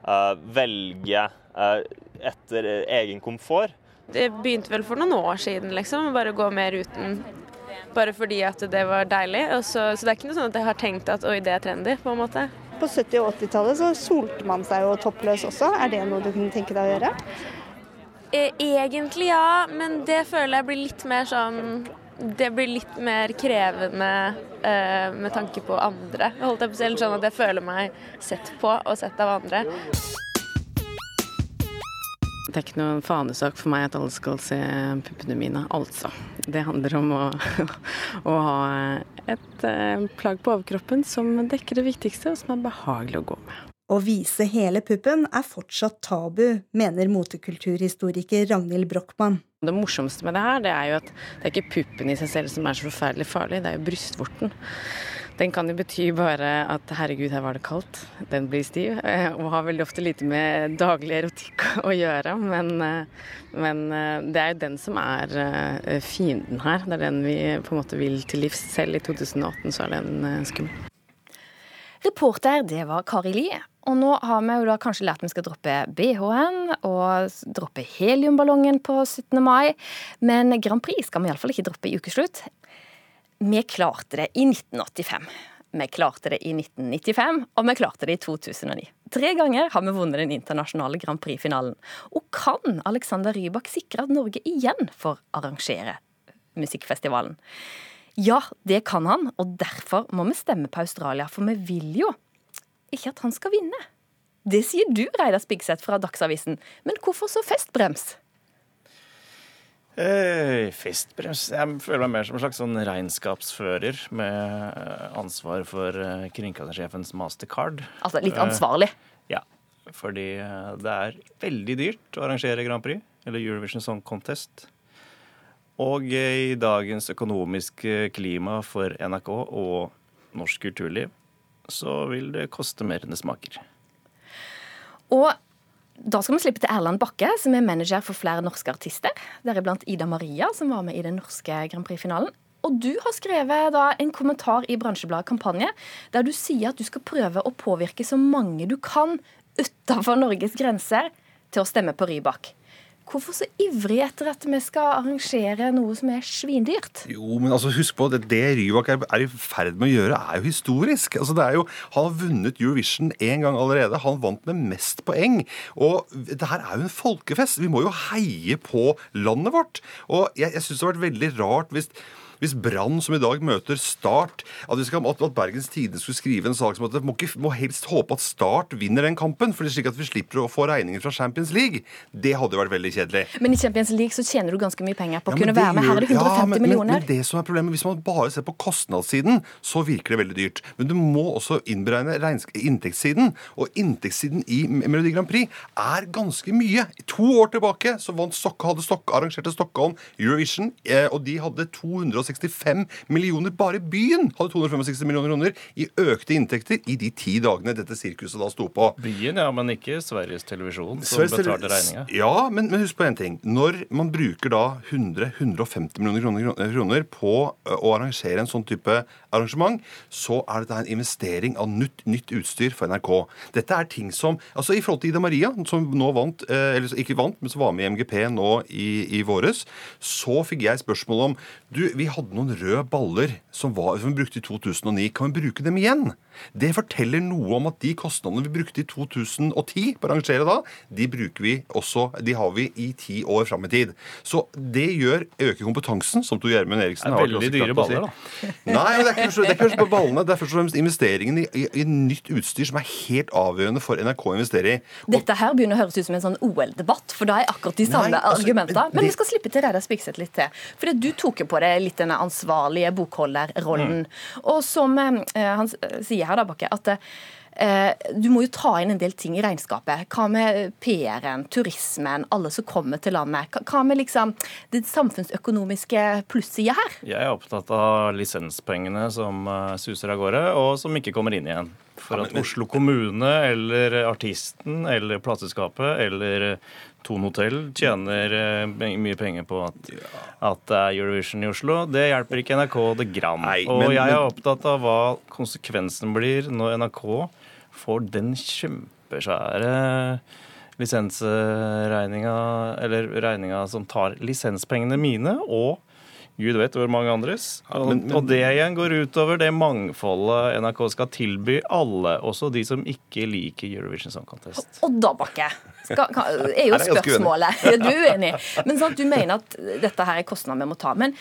eh, velge eh, etter egen komfort. Det begynte vel for noen år siden, liksom. Bare gå mer uten. Bare fordi at det var deilig. Og så, så det er ikke noe sånn at jeg har tenkt at oi, det er trendy, på en måte. På 70- og 80-tallet så solte man seg jo toppløs også. Er det noe du kunne tenke deg å gjøre? Eh, Egentlig ja, men det føler jeg blir litt mer sånn Det blir litt mer krevende eh, med tanke på andre. Holdt jeg på selv, sånn at jeg føler meg sett på og sett av andre. Det er ikke noen fanesak for meg at alle skal se puppene mine, altså. Det handler om å, å ha et eh, plagg på overkroppen som dekker det viktigste, og som er behagelig å gå med. Å vise hele puppen er fortsatt tabu, mener motekulturhistoriker Ragnhild Brochmann. Det morsomste med det her, det er jo at det er ikke puppen i seg selv som er så forferdelig farlig, det er jo brystvorten. Den kan jo bety bare at herregud, her var det kaldt. Den blir stiv. eh, Og har veldig ofte lite med daglig erotikk å gjøre. Men, eh, men eh, det er jo den som er fienden her. Det er den vi på en måte vil til livs. Selv i 2018 så er den skummel. Reporter, det var Kari Li. Og nå har vi jo da kanskje lært at vi skal droppe BH-en og droppe heliumballongen på 17. mai. Men Grand Prix skal vi iallfall ikke droppe i ukeslutt. Vi klarte det i 1985. Vi klarte det i 1995, og vi klarte det i 2009. Tre ganger har vi vunnet den internasjonale Grand Prix-finalen. Og kan Alexander Rybak sikre at Norge igjen får arrangere musikkfestivalen? Ja, det kan han, og derfor må vi stemme på Australia, for vi vil jo ikke at han skal vinne. Det sier du, Reidar Spigseth fra Dagsavisen, men hvorfor så festbrems? Eh, festbrems Jeg føler meg mer som en slags sånn regnskapsfører med eh, ansvar for eh, kringkastingssjefens mastercard. Altså litt ansvarlig? Eh, ja. Fordi eh, det er veldig dyrt å arrangere Grand Prix, eller Eurovision Song Contest. Og i dagens økonomiske klima for NRK og norsk kulturliv, så vil det koste mer enn det smaker. Og da skal vi slippe til Erland Bakke, som er manager for flere norske artister. Deriblant Ida Maria, som var med i den norske Grand Prix-finalen. Og du har skrevet da en kommentar i Bransjebladet Kampanje, der du sier at du skal prøve å påvirke så mange du kan utenfor Norges grenser til å stemme på Rybak. Hvorfor så ivrig etter at vi skal arrangere noe som er svindyrt? Jo, men altså husk på, det, det Rybak er, i ferd med å gjøre, er jo historisk. Altså det er jo, Han har vunnet Eurovision én gang allerede. Han vant med mest poeng. Og det her er jo en folkefest. Vi må jo heie på landet vårt. Og jeg, jeg syns det har vært veldig rart hvis hvis Brann, som i dag møter Start At, vi skal, at Bergens Tidende skulle skrive en sak som at det må, ikke, må helst håpe at Start vinner den kampen, for det er slik at vi slipper å få regninger fra Champions League. Det hadde jo vært veldig kjedelig. Men i Champions League så tjener du ganske mye penger på å Ja, kunne være med. Her er det 150 ja, men, millioner. Men, men det som er problemet, Hvis man bare ser på kostnadssiden, så virker det veldig dyrt. Men du må også innberegne inntektssiden. Og inntektssiden i Melodi Grand Prix er ganske mye. To år tilbake så vant Stokka, hadde Stokka, arrangerte Stockholm Eurovision, eh, og de hadde 265 millioner Bare byen hadde 265 millioner kroner i økte inntekter i de ti dagene dette sirkuset da sto på. Byen, ja, men ikke Sveriges Televisjon, som Sveriges betalte regninga. Ja, men, men husk på en ting. Når man bruker da 100-150 millioner kroner, kroner på å arrangere en sånn type arrangement, så er dette en investering av nytt, nytt utstyr for NRK. Dette er ting som Altså i forhold til Ida Maria, som nå vant, eh, eller ikke vant, men som var med i MGP nå i, i våres, så fikk jeg spørsmål om Du, vi hadde noen røde baller som, var, som vi brukte i 2009. Kan vi bruke dem igjen? Det forteller noe om at de kostnadene vi brukte i 2010 på å rangere da, de bruker vi også, de har vi i ti år fram i tid. Så det gjør øker kompetansen, som Tor Gjermund Eriksen Det er har vært veldig også dyre klart å si. baller, da. Nei, det er ikke først- det er ikke først på ballene. Det er først og fremst investeringen i, i, i nytt utstyr som er helt avgjørende for NRK å investere i. Dette her begynner å høres ut som en sånn OL-debatt, for da er akkurat de samme Nei, altså, argumentene. men det- vi skal slippe til Reidar Spigseth litt til. For du tok jo på deg litt denne ansvarlige bokholderrollen. Og som eh, han sier her, da, Bakke, at eh, du må jo ta inn en del ting i regnskapet. Hva med PR-en, turismen, alle som kommer til landet? Hva- med liksom det samfunnsøkonomiske plussida her? Jeg er opptatt av lisenspengene som eh, suser av gårde, og som ikke kommer inn igjen. For at Oslo kommune eller artisten eller plateselskapet eller Ton hotell tjener eh, mye penger på at, at det er Eurovision i Oslo. Det hjelper ikke NRK det gram. og men- jeg er opptatt av hva konsekvensen blir når NRK får den kjempesvære lisensregninga, eller regninga som tar lisenspengene mine og Gud vet hvor mange andres. Og, men- men- og det igjen går utover det mangfoldet NRK skal tilby alle, også de som ikke liker Eurovision Song Contest. Og da, Bakke, skal, kan, er jo spørsmålet. er Ja, Du er uenig. Men sånn at du mener at dette her er kostnader vi må ta. Men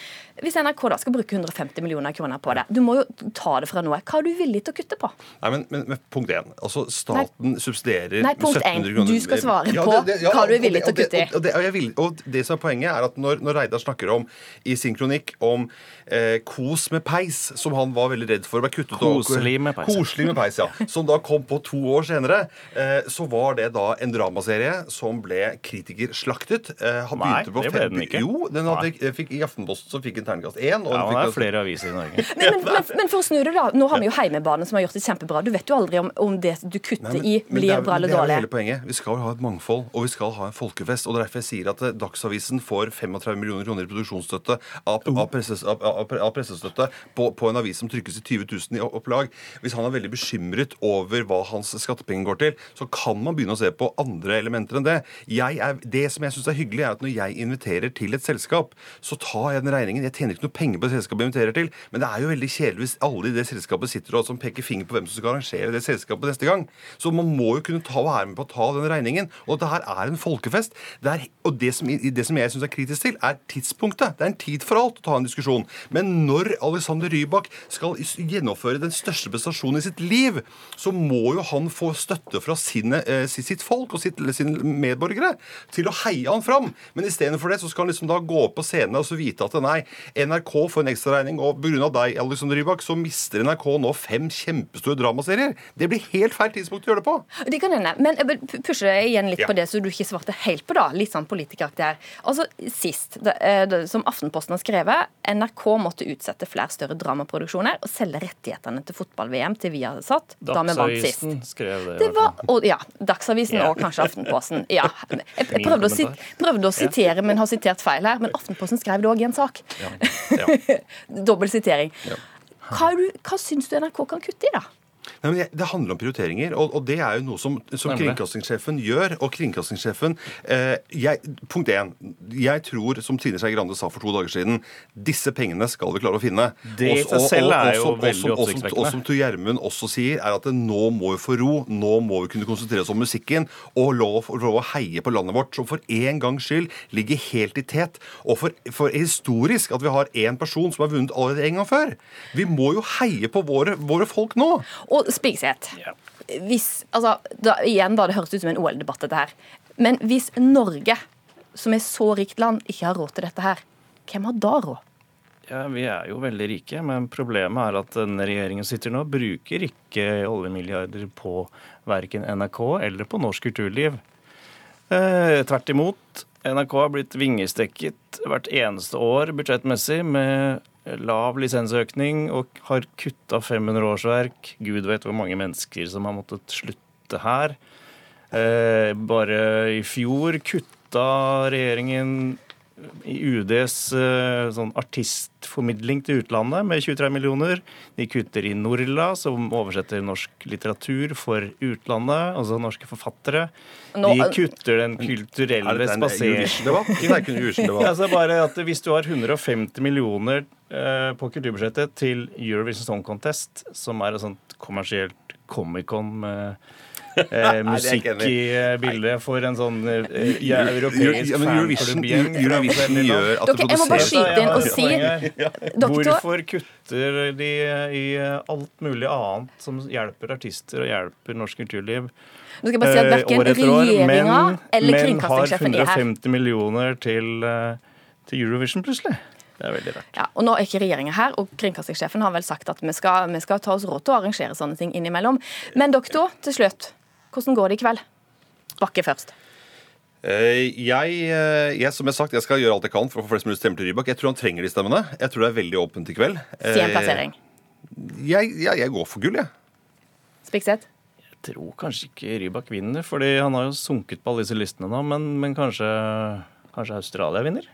hvis NRK da skal bruke 150 millioner kroner på det, du må jo ta det fra noe. Hva er du villig til å kutte på? Nei, men, men, men punkt én. Altså, staten subsidierer Nei, punkt 1700 kroner. Du skal svare på hva du er villig til å kutte i. Og det, og, vil, og det som er poenget, er at når, når Reidar snakker om i sin kronikk om eh, kos med peis, som han var veldig redd for å bli kuttet. Koselig med peis. Koselig med peis, ja. Som da kom på to år senere. Eh, så var det da en dramaserie som ble kritikerslaktet. Eh, han Nei, det ble fem- den ikke. Jo, den hadde, fikk, i Aftenposten så fikk den terningkast én. Ja, det er flere aviser i Norge. Men, men, men, men for å snu det, da. Nå har vi jo Heimebane som har gjort det kjempebra. Du vet jo aldri om, om det du kutter Nei, men- i, blir er- bra eller dårlig. Det er jo hele poenget. Vi skal ha et mangfold, og vi skal ha en folkefest. og Det er derfor jeg sier at eh, Dagsavisen får 35 millioner kroner i produksjonsstøtte av, Oh. av, presses, av, av, av pressestøtte på, på en avis som trykkes i 20 000 i opplag. Hvis han er veldig bekymret over hva hans skattepenger går til, så kan man begynne å se på andre elementer enn det. Er, det som jeg syns er hyggelig, er at når jeg inviterer til et selskap, så tar jeg den regningen. Jeg tjener ikke noe penger på det selskapet jeg inviterer til, men det er jo veldig kjedelig hvis alle i det selskapet sitter og peker finger på hvem som skal arrangere det selskapet neste gang. Så man må jo kunne ta, være med på å ta den regningen. Og dette her er en folkefest. Det er, og det som, det som jeg syns er kritisk til, er tidspunktet. Det er en tid for alt å ta en diskusjon. Men når Alexander Rybak skal gjennomføre den største prestasjonen i sitt liv, så må jo han få støtte fra sine, eh, sitt folk og sitt, sine medborgere til å heie han fram. Men istedenfor det så skal han liksom da gå opp på scenen og så vite at nei, NRK får en ekstraregning, og pga. deg, Alexander Rybak, så mister NRK nå fem kjempestore dramaserier. Det blir helt feil tidspunkt å gjøre det på. Det kan hende. Men jeg vil pushe deg igjen litt Ja. på det så du ikke svarte helt på, da. Litt sånn politikeraktig Altså, sist, det, eh, det, som Aftenposten har skrevet, NRK måtte utsette flere større dramaproduksjoner og selge rettighetene til fotball-VM til Viasat da vi vant sist. Dagsavisen skrev det. Det var, og, ja, Dagsavisen yeah. og kanskje Aftenposten. Ja. Jeg, prøvde, å sit, prøvde å sitere, men har sitert feil her. Men Aftenposten skrev det òg i en sak. Dobbel sitering. Hva, er du, hva syns du NRK kan kutte i, da? Nei, men Det handler om prioriteringer, og, og det er jo noe som, som kringkastingssjefen gjør. Og kringkastingssjefen eh, jeg, Punkt én. Jeg tror, som Trine Skei Grande sa for to dager siden, disse pengene skal vi klare å finne. Det i seg selv er jo veldig oppsiktsvekkende. Og som Tor Gjermund også sier, er at det nå må vi få ro. Nå må vi kunne konsentrere oss om musikken og lov, lov å heie på landet vårt, som for en gangs skyld ligger helt i tet. Og for, for historisk at vi har én person som har vunnet allerede en gang før. Vi må jo heie på våre, våre folk nå. Og Spigseth. Hvis, altså, da, igjen da, Det høres ut som en OL-debatt, dette her. Men hvis Norge, som er så rikt land, ikke har råd til dette her, hvem har da råd? Ja, Vi er jo veldig rike, men problemet er at den regjeringen sitter nå, bruker ikke oljemilliarder på verken NRK eller på norsk kulturliv. Eh, tvert imot. NRK har blitt vingestekket hvert eneste år budsjettmessig med lav lisensøkning og har kutta 500 årsverk. Gud vet hvor mange mennesker som har måttet slutte her. Eh, bare i fjor kutta regjeringen i UDs eh, sånn artistformidling til utlandet med 23 millioner. De kutter i Norla, som oversetter norsk litteratur for utlandet, altså norske forfattere. Nå- De kutter den Er kulturelle dette en spaser... Eurovision-debatt? Det er ikke en Eurovision-debatt. altså bare at Hvis du har 150 millioner eh, på kulturbudsjettet til Eurovision Song Contest, som er et sånt kommersielt Comic-Con med eh, musikk i eh, bildet for en sånn eh, ja, europeisk Ja, Eurovision- Eurovision gjør at det Dere, jeg må bare skyte inn og si ja. Doktor- Hvorfor kutter de i alt mulig annet som hjelper artister og hjelper norsk kulturliv? Nå skal jeg bare si at Verken hverken år etter år, regjeringa men- eller Men kringkastingssjefen er har 150 millioner til, eh, til Eurovision plutselig. Det er veldig rart. Ja, og Nå er ikke regjeringa her, og kringkastingssjefen har vel sagt at vi skal, vi skal ta oss råd til å arrangere sånne ting innimellom. Men doktor, til slutt. Hvordan går det i kveld? Bakke først. Eh, Jeg, eh, jeg, som jeg, sagt, jeg skal gjøre alt jeg kan for å få flest mulig stemmer til Rybak. Jeg tror han trenger de stemmene. Jeg tror det er veldig åpent i kveld. Si en Eh, plassering. Jeg, jeg, jeg går for gull, jeg. Spikseth? Jeg tror kanskje ikke Rybak vinner, fordi han har jo sunket på alle disse listene nå. Men, men kanskje, kanskje Australia vinner?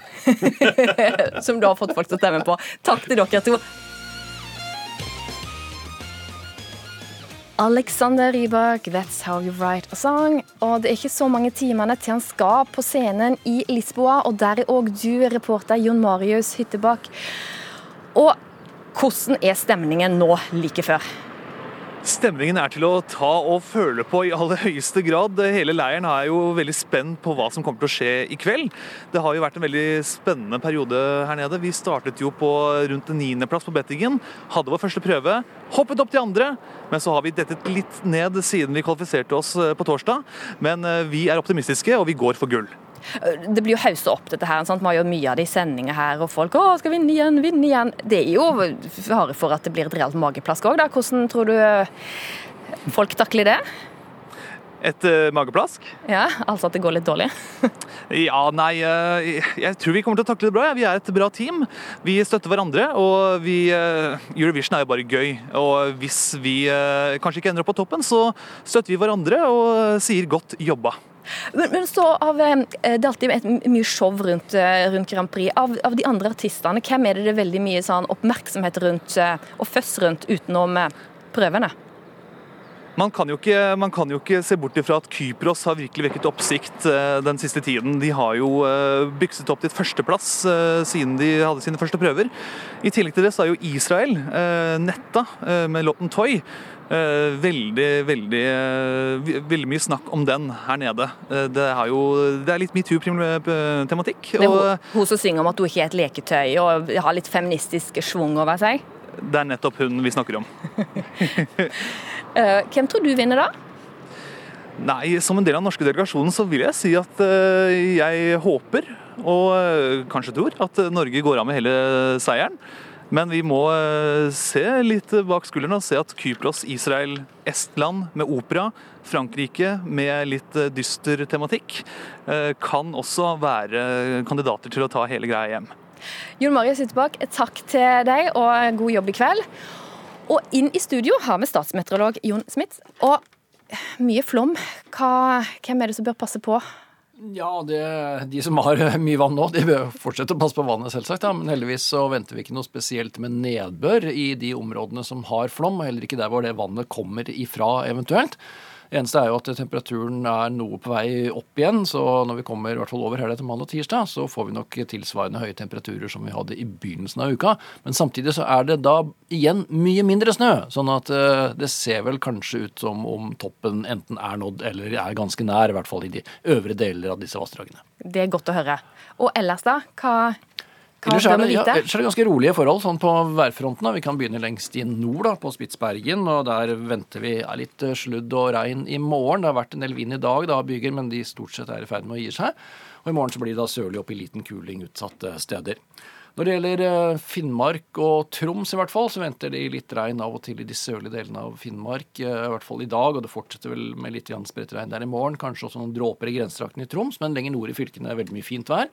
Som du har fått folk til å stemme på. Takk til dere to. Alexander Rybak, 'That's How You Write a Song'. Og det er ikke så mange timene til han skal på scenen i Lisboa, og der er òg du, reporter Jon Marius Hyttebakk. Og hvordan er stemningen nå like før? Stemningen er til å ta og føle på i aller høyeste grad. Hele leiren er jo veldig spent på hva som kommer til å skje i kveld. Det har jo vært en veldig spennende periode her nede. Vi startet jo på rundt en niendeplass på bettingen. Hadde vår første prøve. Hoppet opp til andre, men så har vi dettet litt ned siden vi kvalifiserte oss eh, på torsdag. Men eh, vi er optimistiske, og vi går for gull. Det blir jo haussa opp, dette her. Sant? Vi har jo mye av det i sendinger her, og folk å, skal vinne igjen, vinne igjen. Det er jo fare for at det blir et reelt mageplask òg, da. Hvordan tror du folk takler det? Et uh, mageplask? Ja, altså at det går litt dårlig? ja, nei, uh, jeg tror vi kommer til å takle det bra. Ja. Vi er et bra team. Vi støtter hverandre, og vi, uh, Eurovision er jo bare gøy. Og hvis vi kanskje ikke ender opp på toppen, så støtter vi hverandre og sier godt jobba. Men, men, så av, Det er alltid mye show rundt, rundt Grand Prix. Av, av, de andre artistene, hvem er det det er veldig mye sånn oppmerksomhet rundt og føss rundt utenom prøvene? Man kan, ikke, man kan, jo ikke, se bort ifra at Kypros har virkelig vekket oppsikt eh, den siste tiden. De har jo eh, bykset opp til førsteplass eh, siden de hadde sine første prøver. I tillegg til det så er jo Israel, netta med låten 'Toy', veldig, veldig, veldig mye snakk om den her nede. Det er jo det er litt metoo-tematikk. Hun, hun som synger om at hun ikke er et leketøy og har litt feministisk schwung over seg? Det er nettopp hun vi snakker om. Eh, hvem tror du vinner da? Nei, Som en del av den norske delegasjonen så vil jeg si at eh, jeg håper, og eh, kanskje tror, at Norge går av med hele seieren. Men vi må se litt bak skuldrene og se at Kypros, Israel, Estland med opera, Frankrike med litt dyster tematikk, kan også være kandidater til å ta hele greia hjem. Jon Marius Hyttebakk, takk til deg og god jobb i kveld. Og inn i studio har vi statsmeteorolog Jon Smith. Og mye flom. Hva, hvem er det som bør passe på? Ja, det, De som har mye vann nå, de bør fortsette å passe på vannet, selvsagt. Ja. Men heldigvis så venter vi ikke noe spesielt med nedbør i de områdene som har flom, og heller ikke der hvor det vannet kommer ifra eventuelt. Eneste er jo at temperaturen er noe på vei opp igjen, så når vi kommer i hvert fall over helga til mandag og tirsdag, så får vi nok tilsvarende høye temperaturer som vi hadde i begynnelsen av uka. Men samtidig så er det da igjen mye mindre snø, sånn at uh, det ser vel kanskje ut som om toppen enten er nådd eller er ganske nær, i hvert fall i de øvre deler av disse vassdragene. Det er godt å høre. Og ellers, da? Hva Ellers er, det, ja, ellers er det ganske rolige forhold sånn på værfronten. Da. Vi kan begynne lengst i nord, da, på Spitsbergen. og Der venter vi er litt eh, sludd og regn i morgen. Det har vært en del vind i dag, da, byger, men de stort sett er i ferd med å gi seg. Og I morgen så blir det da sørlig opp i liten kuling utsatte steder. Når det gjelder eh, Finnmark og Troms, i hvert fall, så venter de litt regn av og til i de sørlige delene av Finnmark. Eh, I hvert fall i dag, og det fortsetter vel med litt spredt regn der i morgen. Kanskje også noen dråper i grensetraktene i Troms, men lenger nord i fylkene er veldig mye fint vær.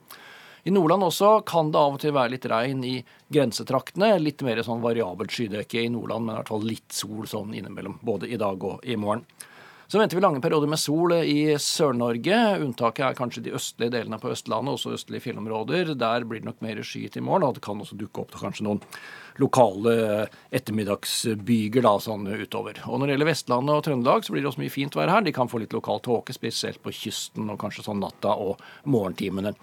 I Nordland også kan det av og til være litt regn i grensetraktene. Litt mer sånn variabelt skydekke i Nordland, men i hvert fall litt sol sånn innimellom. Både i dag og i morgen. Så venter vi lange perioder med sol i Sør-Norge. Unntaket er kanskje de østlige delene på Østlandet, også østlige fjellområder. Der blir det nok mer skyet i morgen, og det kan også dukke opp kanskje noen lokale ettermiddagsbyger da, sånn utover. Og Når det gjelder Vestlandet og Trøndelag, så blir det også mye fint vær her. De kan få litt lokal tåke, spesielt på kysten og kanskje sånn natta og morgentimene.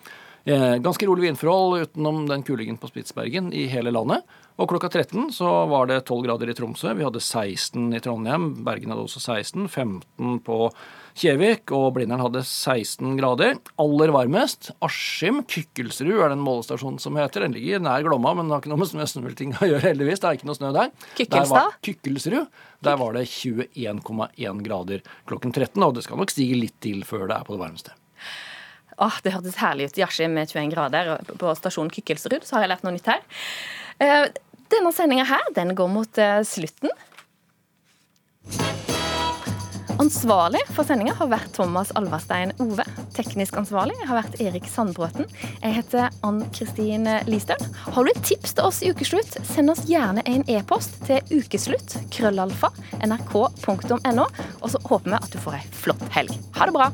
Eh, ganske rolig vindforhold utenom den kulingen på Spitsbergen i hele landet. Og klokka 13 så var det 12 grader i Tromsø. Vi hadde 16 i Trondheim. Bergen hadde også 16. 15 på Kjevik. Og Blindern hadde 16 grader. Aller varmest Askim. Kykkelsrud er den målestasjonen som heter. Den ligger nær Glomma, men det har ikke noe med snøsmelting å gjøre, heldigvis. Det er ikke noe snø der. Kykkelstad? Kykkelsrud. Der var det 21,1 grader klokken 13. Og det skal nok stige litt til før det er på det varmeste. Åh, Det hørtes herlig ut i Askim med 21 grader på stasjonen Kykkelsrud. Så har jeg lært noe nytt her. Eh, denne sendinga her, den går mot eh, slutten. Ansvarlig for sendinga har vært Thomas Alverstein Ove. Teknisk ansvarlig har vært Erik Sandbråten. Jeg heter Ann Kristin Listhaug. Har du et tips til oss i Ukeslutt, send oss gjerne en e-post til ukeslutt krøllalfa nrk.no. Og så håper vi at du får ei flott helg. Ha det bra.